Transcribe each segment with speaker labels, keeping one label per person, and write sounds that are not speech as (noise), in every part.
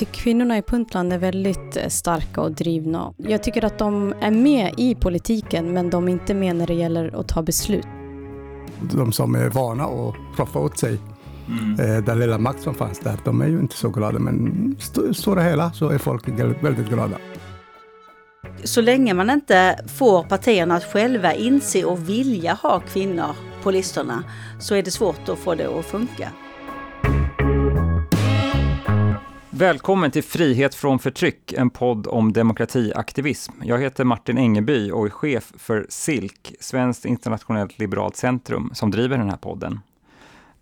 Speaker 1: Tycker kvinnorna i Puntland är väldigt eh, starka och drivna. Jag tycker att de är med i politiken men de är inte med när det gäller att ta beslut.
Speaker 2: De som är vana att roffa åt sig mm. den lilla makt som fanns där, de är ju inte så glada. Men i stora hela så är folk väldigt glada.
Speaker 3: Så länge man inte får partierna att själva inse och vilja ha kvinnor på listorna så är det svårt att få det att funka.
Speaker 4: Välkommen till Frihet från förtryck, en podd om demokratiaktivism. Jag heter Martin Engeby och är chef för SILK, Svenskt internationellt liberalt centrum, som driver den här podden.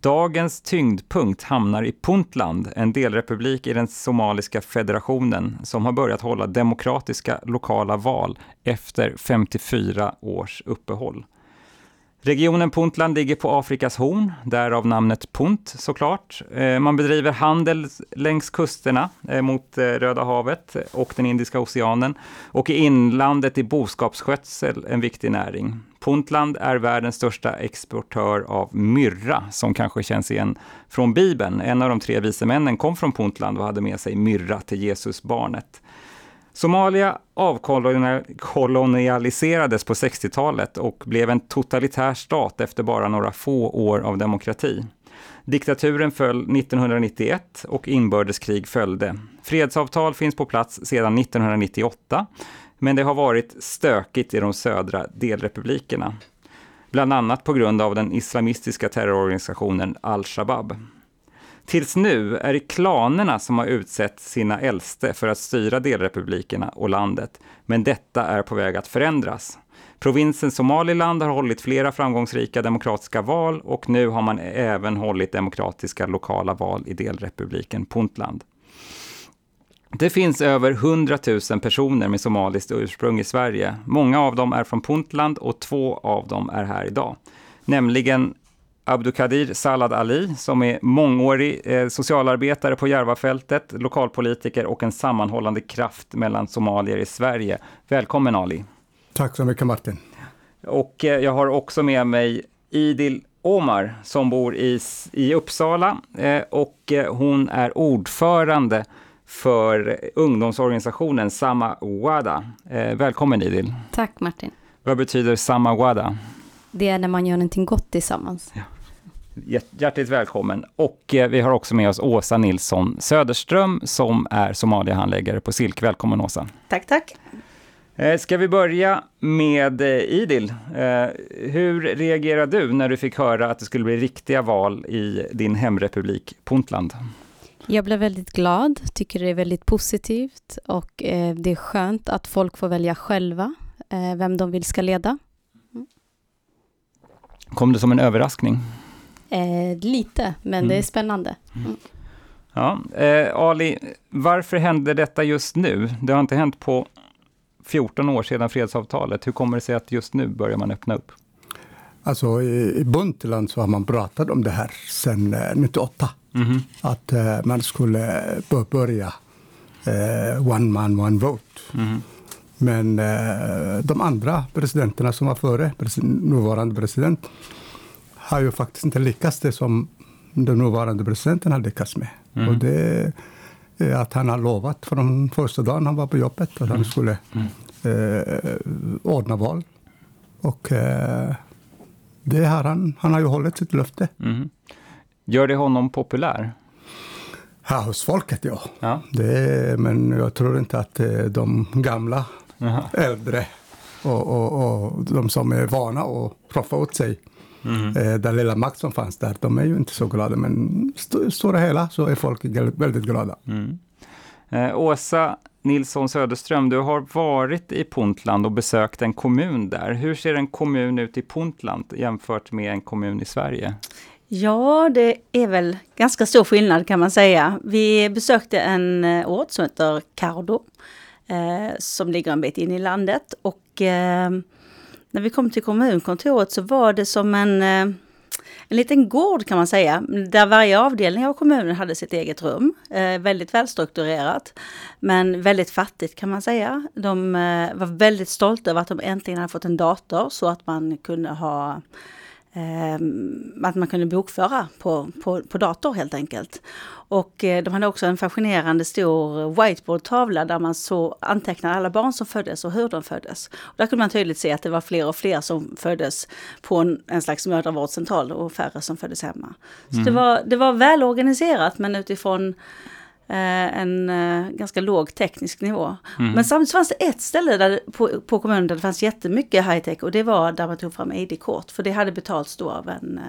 Speaker 4: Dagens tyngdpunkt hamnar i Puntland, en delrepublik i den somaliska federationen som har börjat hålla demokratiska lokala val efter 54 års uppehåll. Regionen Puntland ligger på Afrikas horn, därav namnet Punt såklart. Eh, man bedriver handel längs kusterna eh, mot eh, Röda havet och den Indiska oceanen. Och i inlandet är boskapsskötsel en viktig näring. Puntland är världens största exportör av myrra, som kanske känns igen från Bibeln. En av de tre vise männen kom från Puntland och hade med sig myrra till Jesusbarnet. Somalia avkolonialiserades på 60-talet och blev en totalitär stat efter bara några få år av demokrati. Diktaturen föll 1991 och inbördeskrig följde. Fredsavtal finns på plats sedan 1998, men det har varit stökigt i de södra delrepublikerna. Bland annat på grund av den islamistiska terrororganisationen al-Shabab. Tills nu är det klanerna som har utsett sina äldste för att styra delrepublikerna och landet, men detta är på väg att förändras. Provinsen Somaliland har hållit flera framgångsrika demokratiska val och nu har man även hållit demokratiska lokala val i delrepubliken Puntland. Det finns över 100 000 personer med somaliskt ursprung i Sverige. Många av dem är från Puntland och två av dem är här idag. Nämligen Abdukadir Salad Ali, som är mångårig eh, socialarbetare på Järvafältet, lokalpolitiker och en sammanhållande kraft mellan somalier i Sverige. Välkommen Ali!
Speaker 2: Tack så mycket Martin!
Speaker 4: Och eh, jag har också med mig Idil Omar som bor i, i Uppsala eh, och eh, hon är ordförande för ungdomsorganisationen Sama Wada. Eh, välkommen Idil!
Speaker 1: Tack Martin!
Speaker 4: Vad betyder Sama Wada?
Speaker 1: Det är när man gör någonting gott tillsammans. Ja.
Speaker 4: Hjärtligt välkommen. Och eh, vi har också med oss Åsa Nilsson Söderström som är Somalia-handläggare på SILK. Välkommen Åsa.
Speaker 3: Tack, tack.
Speaker 4: Eh, ska vi börja med eh, Idil? Hur reagerade du när du fick höra att det skulle bli riktiga val i din hemrepublik Puntland?
Speaker 1: Jag blev väldigt glad, tycker det är väldigt positivt och det är skönt att folk får välja själva vem de vill ska leda.
Speaker 4: Kom det som en överraskning?
Speaker 1: Eh, lite, men mm. det är mm. spännande. Mm.
Speaker 4: Ja, eh, Ali, varför hände detta just nu? Det har inte hänt på 14 år sedan fredsavtalet. Hur kommer det sig att just nu börjar man öppna upp?
Speaker 2: Alltså i, Buntland så har man pratat om det här sedan eh, 98. Mm. Att eh, man skulle börja eh, one man, one vote. Mm. Men eh, de andra presidenterna som var före, nuvarande president, har ju faktiskt inte lyckats det som den nuvarande presidenten har lyckats med. Mm. Och det är att han har lovat från första dagen han var på jobbet att han mm. skulle mm. eh, ordna val. Och eh, det har han, han har ju hållit sitt löfte. Mm.
Speaker 4: Gör det honom populär?
Speaker 2: Ja, hos folket ja. ja. Det, men jag tror inte att de gamla, Aha. äldre och, och, och de som är vana att roffa åt sig Mm. Eh, den lilla makt som fanns där, de är ju inte så glada. Men i stora hela så är folk väldigt glada. Mm.
Speaker 4: Eh, Åsa Nilsson Söderström, du har varit i Puntland och besökt en kommun där. Hur ser en kommun ut i Puntland jämfört med en kommun i Sverige?
Speaker 3: Ja, det är väl ganska stor skillnad kan man säga. Vi besökte en eh, ort som heter Kardo, eh, som ligger en bit in i landet. Och eh, när vi kom till kommunkontoret så var det som en, eh, en liten gård kan man säga, där varje avdelning av kommunen hade sitt eget rum. Eh, väldigt välstrukturerat, men väldigt fattigt kan man säga. De eh, var väldigt stolta över att de äntligen hade fått en dator så att man kunde ha att man kunde bokföra på, på, på dator helt enkelt. Och eh, de hade också en fascinerande stor whiteboardtavla där man så antecknade alla barn som föddes och hur de föddes. Och där kunde man tydligt se att det var fler och fler som föddes på en, en slags mödravårdscentral och färre som föddes hemma. Så mm. det, var, det var väl organiserat men utifrån en eh, ganska låg teknisk nivå. Mm. Men samtidigt fanns det ett ställe där, på, på kommunen där det fanns jättemycket high-tech och det var där man tog fram ID-kort. För det hade betalts då av en, eh,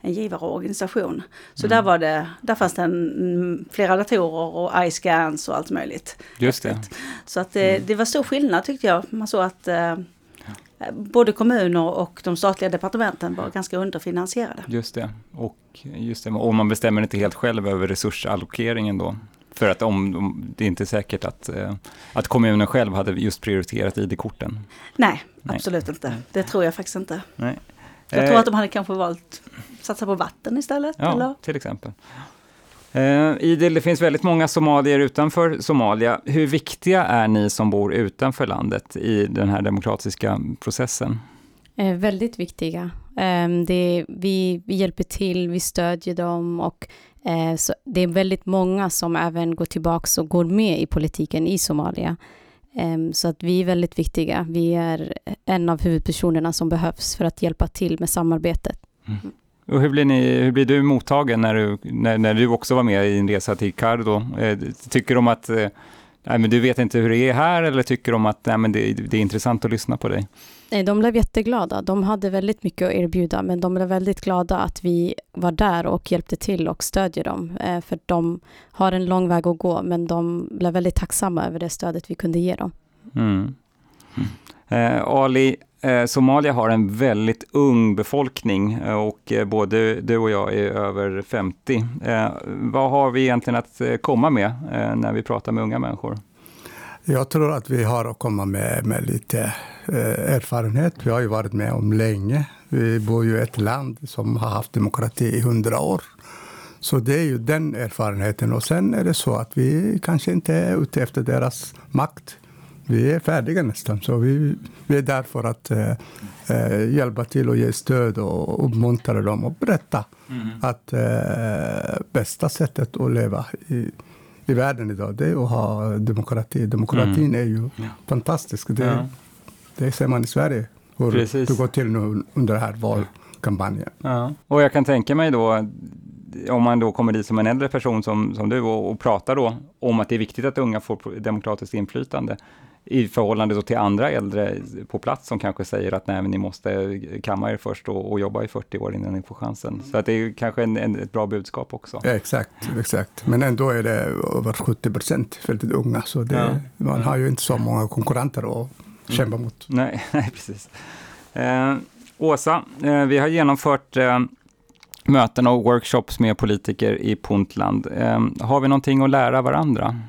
Speaker 3: en givarorganisation. Så mm. där, var det, där fanns det en, flera datorer och eye-scans och allt möjligt.
Speaker 4: Just det.
Speaker 3: Så att det, mm. det var stor skillnad tyckte jag. Man såg att både kommuner och de statliga departementen var ganska underfinansierade.
Speaker 4: Just det. Och, just det. och man bestämmer inte helt själv över resursallokeringen då? För att om, om, det är inte säkert att, eh, att kommunen själv hade just prioriterat ID-korten.
Speaker 3: Nej, Nej, absolut inte. Det tror jag faktiskt inte. Nej. Jag tror eh, att de hade kanske valt att satsa på vatten istället.
Speaker 4: Ja, eller? till exempel. Eh, Idil, det finns väldigt många somalier utanför Somalia. Hur viktiga är ni som bor utanför landet i den här demokratiska processen?
Speaker 1: Eh, väldigt viktiga. Ehm, det, vi, vi hjälper till, vi stödjer dem och eh, så det är väldigt många som även går tillbaka och går med i politiken i Somalia. Ehm, så att vi är väldigt viktiga. Vi är en av huvudpersonerna som behövs för att hjälpa till med samarbetet. Mm.
Speaker 4: Och hur, blir ni, hur blir du mottagen när du, när, när du också var med i en resa till Kardo? Eh, tycker de att eh, nej, men du vet inte hur det är här eller tycker de att nej, men det, det är intressant att lyssna på dig?
Speaker 1: Nej, de blev jätteglada. De hade väldigt mycket att erbjuda, men de blev väldigt glada att vi var där och hjälpte till och stödjer dem. Eh, för de har en lång väg att gå, men de blev väldigt tacksamma över det stödet vi kunde ge dem. Mm.
Speaker 4: Eh, Ali, Eh, Somalia har en väldigt ung befolkning eh, och eh, både du och jag är över 50. Vad har vi egentligen att komma med när vi pratar med unga människor?
Speaker 2: Jag tror att vi har att komma med, med lite erfarenhet. Vi har ju varit med om länge. Vi bor ju i ett land som har haft demokrati i hundra år. Så det är ju den erfarenheten. Och sen är det så att vi kanske inte är ute efter deras makt. Vi är färdiga nästan, så vi, vi är där för att eh, eh, hjälpa till och ge stöd och uppmuntra dem och berätta mm. att eh, bästa sättet att leva i, i världen idag, det är att ha demokrati. Demokratin mm. är ju ja. fantastisk. Det, ja. det ser man i Sverige, hur Precis. det går till nu under den här valkampanjen.
Speaker 4: Ja. Och jag kan tänka mig då, om man då kommer dit som en äldre person som, som du och, och pratar då om att det är viktigt att unga får demokratiskt inflytande i förhållande till andra äldre på plats som kanske säger att nej, men ni måste kamma er först och, och jobba i 40 år innan ni får chansen. Så att det är kanske en, en, ett bra budskap också.
Speaker 2: Ja, exakt, exakt. Men ändå är det över 70 procent väldigt unga, så det, ja. man har ju inte så många konkurrenter att kämpa mot.
Speaker 4: Nej, (laughs) nej precis. Eh, Åsa, eh, vi har genomfört eh, möten och workshops med politiker i Puntland. Eh, har vi någonting att lära varandra?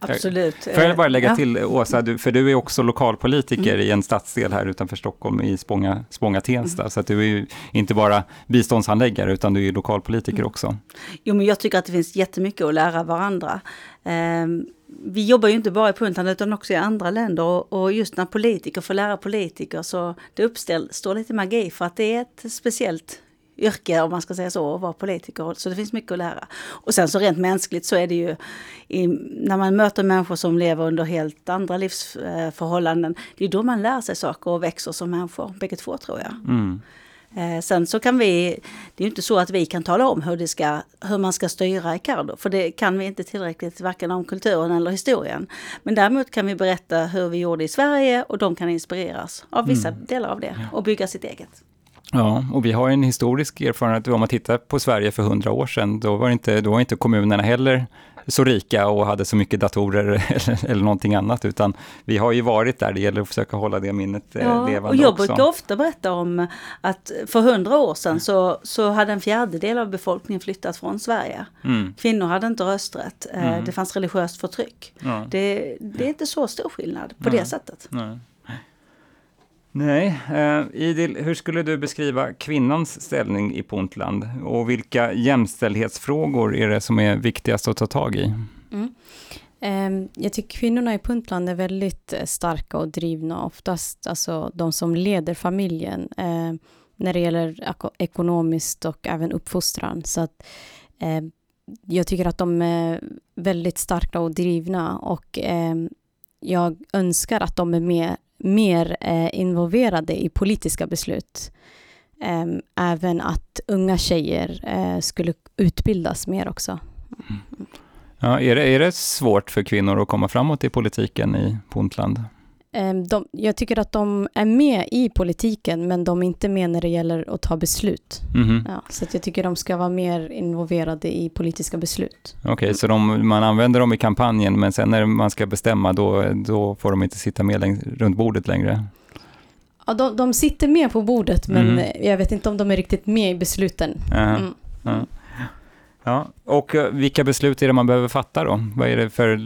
Speaker 3: Absolut.
Speaker 4: Får jag bara lägga till, Åsa, du, för du är också lokalpolitiker mm. i en stadsdel här utanför Stockholm, i Spånga, Spånga Tensta. Mm. Så att du är ju inte bara biståndshandläggare, utan du är lokalpolitiker mm. också.
Speaker 3: Jo, men jag tycker att det finns jättemycket att lära varandra. Um, vi jobbar ju inte bara i Puntland utan också i andra länder och, just när politiker får lära politiker så det uppstår lite magi för att det är ett speciellt yrke, om man ska säga så, att vara politiker. Så det finns mycket att lära. Och sen så rent mänskligt så är det ju i, när man möter människor som lever under helt andra livsförhållanden, det är då man lär sig saker och växer som människor, bägge två tror jag. Mm. Eh, sen så kan vi, det är ju inte så att vi kan tala om hur, det ska, hur man ska styra i Cardo, för det kan vi inte tillräckligt, varken om kulturen eller historien. Men däremot kan vi berätta hur vi gjorde i Sverige och de kan inspireras av vissa mm. delar av det och bygga sitt eget.
Speaker 4: Ja, och vi har en historisk erfarenhet. Om man tittar på Sverige för hundra år sedan, då var, inte, då var inte kommunerna heller så rika och hade så mycket datorer (laughs) eller, eller någonting annat, utan vi har ju varit där. Det gäller att försöka hålla det minnet eh, ja, levande
Speaker 3: och Jag
Speaker 4: också.
Speaker 3: brukar ofta berätta om att för hundra år sedan så, så hade en fjärdedel av befolkningen flyttat från Sverige. Mm. Kvinnor hade inte rösträtt. Eh, mm. Det fanns religiöst förtryck. Ja. Det, det, är inte så stor skillnad på Nej. det sättet. Nej.
Speaker 4: Nej, eh, Idil, hur skulle du beskriva kvinnans ställning i Puntland och vilka jämställdhetsfrågor är det som är viktigast att ta tag i? Mm.
Speaker 1: Eh, jag tycker kvinnorna i Puntland är väldigt eh, starka och drivna, oftast alltså de som leder familjen. Eh, när det gäller ekonomiskt och även uppfostran. Så att, eh, jag tycker att de är väldigt starka och drivna och eh, jag önskar att de är mer, mer eh, involverade i politiska beslut. Eh, även att unga tjejer eh, skulle utbildas mer också. Mm.
Speaker 4: Ja, är, det, är det svårt för kvinnor att komma framåt i politiken i Puntland?
Speaker 1: Ehm, de, jag tycker att de är med i politiken, men de är inte med när det gäller att ta beslut. Mm. Ja, så jag tycker de ska vara mer involverade i politiska beslut.
Speaker 4: Okej, okay, så de, man använder dem i kampanjen, men sen när man ska bestämma, då, då får de inte sitta med läng- runt bordet längre?
Speaker 1: Ja, de, de sitter med på bordet, men mm. jag vet inte om de är riktigt med i besluten. Mm.
Speaker 4: Ja, och eh, vilka beslut är det man behöver fatta då? Vad är det för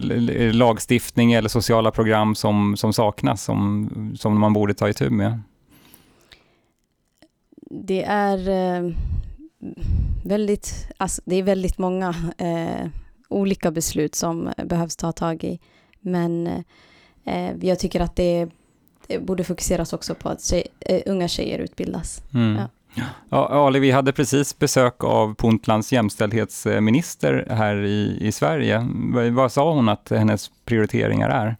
Speaker 4: lagstiftning eller sociala program som, som saknas, som, som man borde ta itu med?
Speaker 1: Det är eh, väldigt, alltså, det är väldigt många eh, olika beslut som behövs ta tag i. Men eh, jag tycker att det, det, borde fokuseras också på att tjej, uh, unga tjejer utbildas. Mm. Ja.
Speaker 4: Ja, Ali, vi hade precis besök av Puntlands jämställdhetsminister här i, i Sverige. Vad sa hon att hennes prioriteringar är?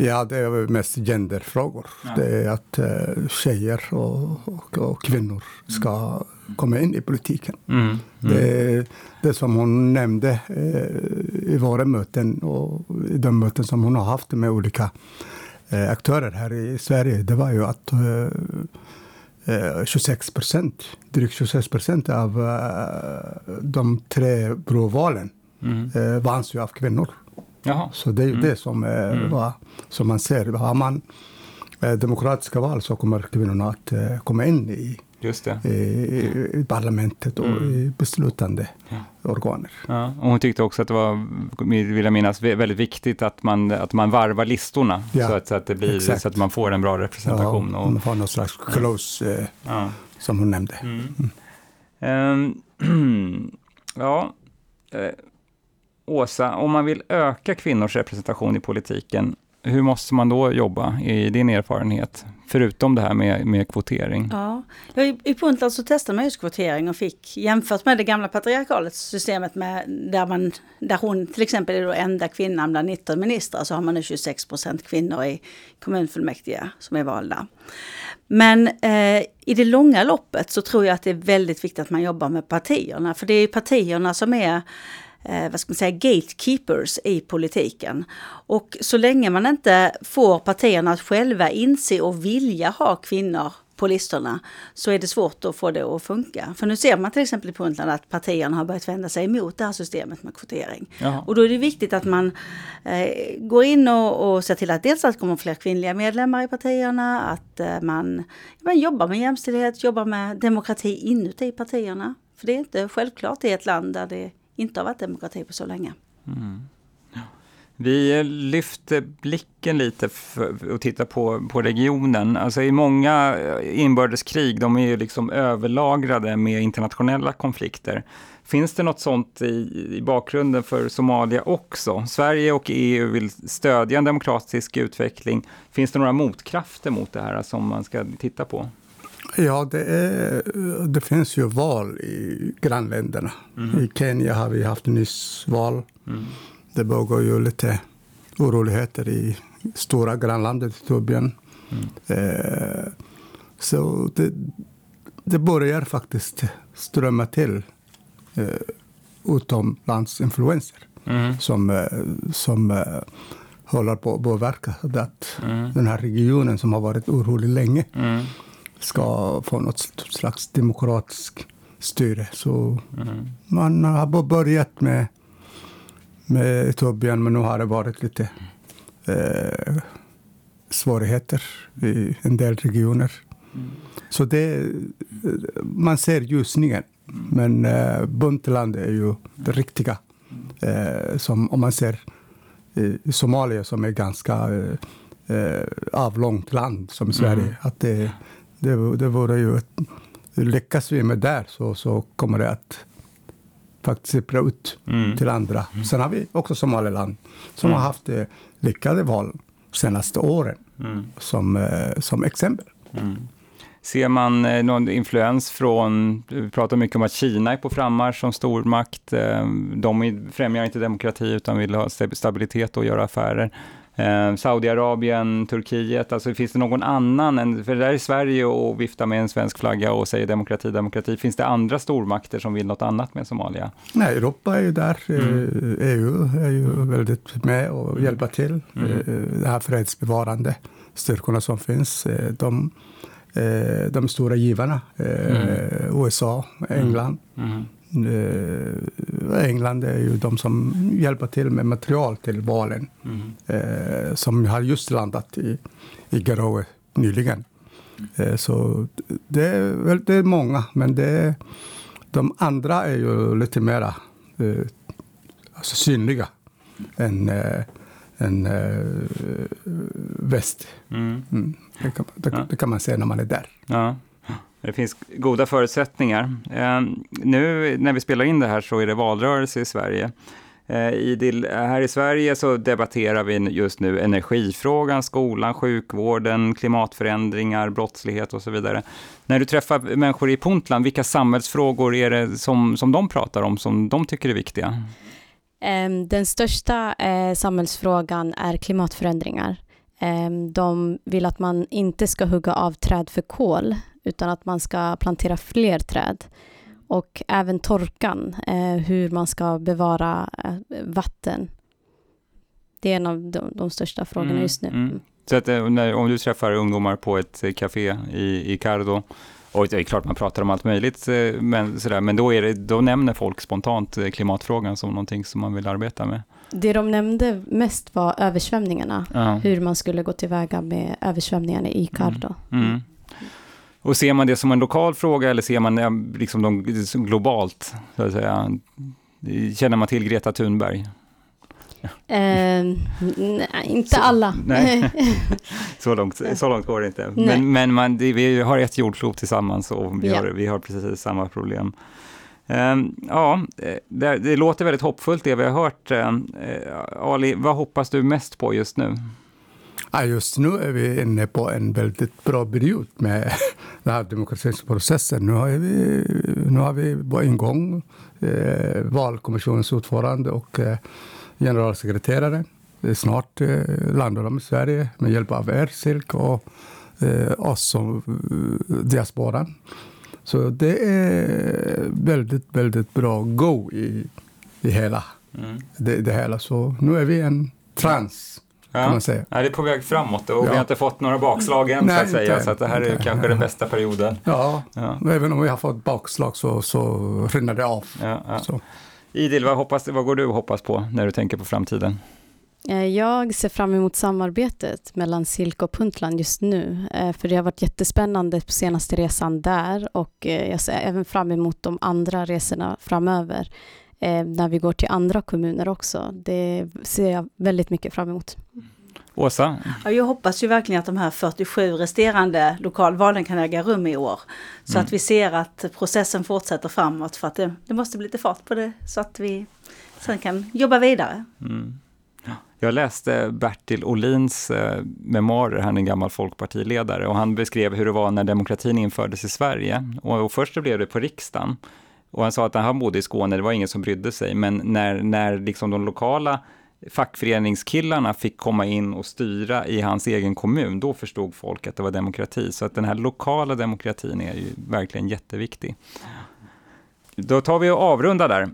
Speaker 2: Ja, det är mest genderfrågor. Ja. Det är att uh, tjejer och, och, och, kvinnor ska komma in i politiken. Mm. Mm. Det, det som hon nämnde uh, i våra möten och i de möten som hon har haft med olika uh, aktörer här i Sverige, det var ju att 26 procent, drygt 26 procent av uh, de tre provvalen mm. uh, vanns ju av kvinnor. Jaha. Så det är ju mm. det som, mm. va, som man ser. Har man demokratiska val så kommer kvinnorna att komma in i Just det. I, i parlamentet och mm. beslutande ja. organer.
Speaker 4: Ja. Och hon tyckte också att det var, vill jag minnas, väldigt viktigt att man, att man varvar listorna ja. så, att, så, att det blir, så att man får en bra representation.
Speaker 2: Ja, och man får någon slags close, eh, som hon nämnde. Mm.
Speaker 4: Mm. Um, (clears throat) ja, eh, Åsa, om man vill öka kvinnors representation i politiken, hur måste man då jobba i din erfarenhet? Förutom det här med, med kvotering.
Speaker 3: Ja, I, i Puntland så testade man just kvotering och fick jämfört med det gamla patriarkalet systemet med där, man, där hon till exempel är då enda kvinnan bland 19 ministrar så har man nu 26 procent kvinnor i kommunfullmäktige som är valda. Men eh, i det långa loppet så tror jag att det är väldigt viktigt att man jobbar med partierna för det är partierna som är eh, vad ska man säga, gatekeepers i politiken. Och så länge man inte får partierna att själva inse och vilja ha kvinnor på listorna så är det svårt att få det att funka. För nu ser man till exempel i Puntland att partierna har börjat vända sig emot det här systemet med kvotering. Jaha. Och då är det viktigt att man eh, går in och, och ser till att dels att det kommer fler kvinnliga medlemmar i partierna, att eh, man, man jobbar med jämställdhet, jobbar med demokrati inuti partierna. För det är inte självklart i ett land där det inte har varit demokrati på så länge. Mm.
Speaker 4: Vi eh, lyfter blicken lite och tittar på, på regionen. Alltså i många eh, inbördeskrig, de är ju liksom överlagrade med internationella konflikter. Finns det något sånt i, i, bakgrunden för Somalia också? Sverige och EU vill stödja en demokratisk utveckling. Finns det några motkrafter mot det här som man ska titta på?
Speaker 2: Ja, det, är, det finns ju val i grannländerna. Mm. I Kenya har vi haft nyss val. Mm. Det pågår ju lite oroligheter i stora grannlandet Etiopien. Mm. Eh, så det, det börjar faktiskt strömma till eh, utomlandsinfluenser mm. som, eh, som eh, håller på att påverka att mm. den här regionen som har varit orolig länge mm ska få något slags demokratisk styre. Så mm. man har börjat med, med Etiopien, men nu har det varit lite eh, svårigheter i en del regioner. Mm. Så det, man ser ljusningen. Men eh, Buntland är ju det riktiga. Eh, som om man ser i Somalia som är ganska eh, eh avlångt land som Sverige. Mm. Att det, det, det vore ju... Ett, lyckas vi med det så, så kommer det att faktiskt sippra ut mm. till andra. Mm. Sen har vi också Somaliland som mm. har haft eh, lyckade val de senaste åren mm. som, eh, som exempel. Mm.
Speaker 4: Ser man eh, någon influens från, vi pratar mycket om att Kina är på frammarsch som stormakt. De främjar inte demokrati utan vill ha stabilitet och göra affärer. Eh, Saudiarabien, Turkiet, alltså finns det någon annan, än, för det där är Sverige och viftar med en svensk flagga och säger demokrati, demokrati. Finns det andra stormakter som vill något annat med Somalia?
Speaker 2: Nej, Europa är ju där. Mm. EU är ju väldigt med och hjälper till. Mm. Det här fredsbevarande styrkorna som finns. De Eh, de stora givarna. Eh, mm. USA, England. Mm. Eh, England är ju de som hjälper till med material till valen. Mm. Som har just landat i, i Garowe nyligen. Så det är, det är många, men det de andra är ju lite mera alltså synliga än en eh, väst. Mm. Mm. Det, kan, det, det, kan, man se när man är där.
Speaker 4: Ja. Det finns goda förutsättningar. Eh, nu när vi spelar in det här så är det valrörelse i Sverige. Eh, i här i Sverige så debatterar vi just nu energifrågan, skolan, sjukvården, klimatförändringar, brottslighet och så vidare. När du träffar människor i Puntland, vilka samhällsfrågor är det som, som de pratar om, som de tycker är viktiga?
Speaker 1: Ehm, den största eh, samhällsfrågan är klimatförändringar. Ehm, de vill att man inte ska hugga av träd för kol, utan att man ska plantera fler träd. Och även torkan, eh, hur man ska bevara eh, vatten. Det är en av de, de största frågorna mm, just nu. Mm.
Speaker 4: Så att, när, om du träffar ungdomar på ett café i, i Cardo och det är klart man pratar om allt möjligt, eh, men, sådär, men då, är det, då nämner folk spontant eh, klimatfrågan som någonting som man vill arbeta med.
Speaker 1: Det de nämnde mest var översvämningarna, ja. hur man skulle gå tillväga med översvämningarna i Cardo. Mm.
Speaker 4: Och ser man det som en lokal fråga eller ser man liksom de, globalt? Så att säga? Känner man till Greta Thunberg?
Speaker 1: Eh, nej, inte så, alla. Nej. (laughs)
Speaker 4: så, långt, så långt går det inte. Nej. Men, men man, det, vi har ett jordklot tillsammans och vi, ja. har, vi har precis samma problem. Um, ja, det, det, låter väldigt hoppfullt det vi har hört. Uh, Ali, vad hoppas du mest på just nu?
Speaker 2: Ja, just nu är vi inne på en väldigt bra period med den här demokratiseringsprocessen. Nu har vi, nu har vi på ingång eh, valkommissionens ordförande och eh, generalsekreterare. Snart eh, landar de i Sverige med hjälp av er, Silk, och eh, oss som eh, diasporan. Så det är väldigt, väldigt bra go i, i hela mm. det, det hela. Så nu är vi en trans. Ja. Kan man säga.
Speaker 4: Ja, det är på väg framåt och ja. vi har inte fått några bakslag än Nej, så att säga. Inte, så att det här är inte, kanske den bästa perioden.
Speaker 2: Ja. ja, även om vi har fått bakslag så, så rinner det av. Ja, så.
Speaker 4: Idil, vad, hoppas, vad går du och hoppas på när du tänker på framtiden?
Speaker 1: Eh, jag ser fram emot samarbetet mellan Silk och Puntland just nu, eh, för det har varit jättespännande på senaste resan där och eh, jag ser även fram emot de andra resorna framöver, när vi går till andra kommuner också. Det ser jag väldigt mycket fram emot.
Speaker 4: Åsa?
Speaker 3: Ja, jag hoppas ju verkligen att de här 47 resterande lokalvalen kan äga rum i år. Så mm. att vi ser att processen fortsätter framåt för att det, det, måste bli lite fart på det så att vi sen kan jobba vidare. Mm.
Speaker 4: Jag läste Bertil Olins eh, memoarer, han är en gammal folkpartiledare, och han beskrev hur det var när demokratin infördes i Sverige. Och, och först blev det på riksdagen. Och han sa att när han bodde i Skåne, det var ingen som brydde sig, men när, när liksom de lokala fackföreningskillarna fick komma in och styra i hans egen kommun, då förstod folk att det var demokrati. Så att den här lokala demokratin är ju verkligen jätteviktig. Då tar vi och avrundar där.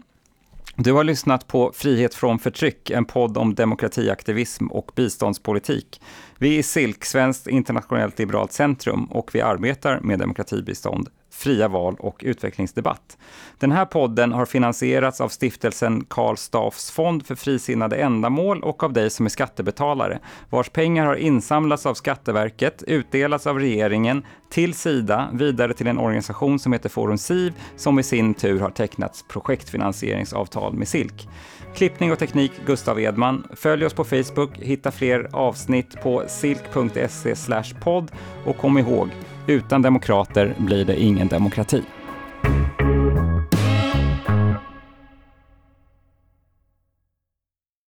Speaker 4: Du har lyssnat på Frihet från förtryck, en podd om demokratiaktivism och biståndspolitik. Vi är SILK, Svenskt internationellt liberalt centrum, och vi arbetar med demokratibistånd fria val och utvecklingsdebatt. Den här podden har finansierats av stiftelsen Karl Staffs fond för frisinnade ändamål och av dig som är skattebetalare, vars pengar har insamlats av Skatteverket, utdelats av regeringen, till Sida, vidare till en organisation som heter Forum SIV, som i sin tur har tecknat projektfinansieringsavtal med SILK. Klippning och teknik Gustav Edman. Följ oss på Facebook, hitta fler avsnitt på silk.se podd och kom ihåg, utan demokrater blir det ingen demokrati.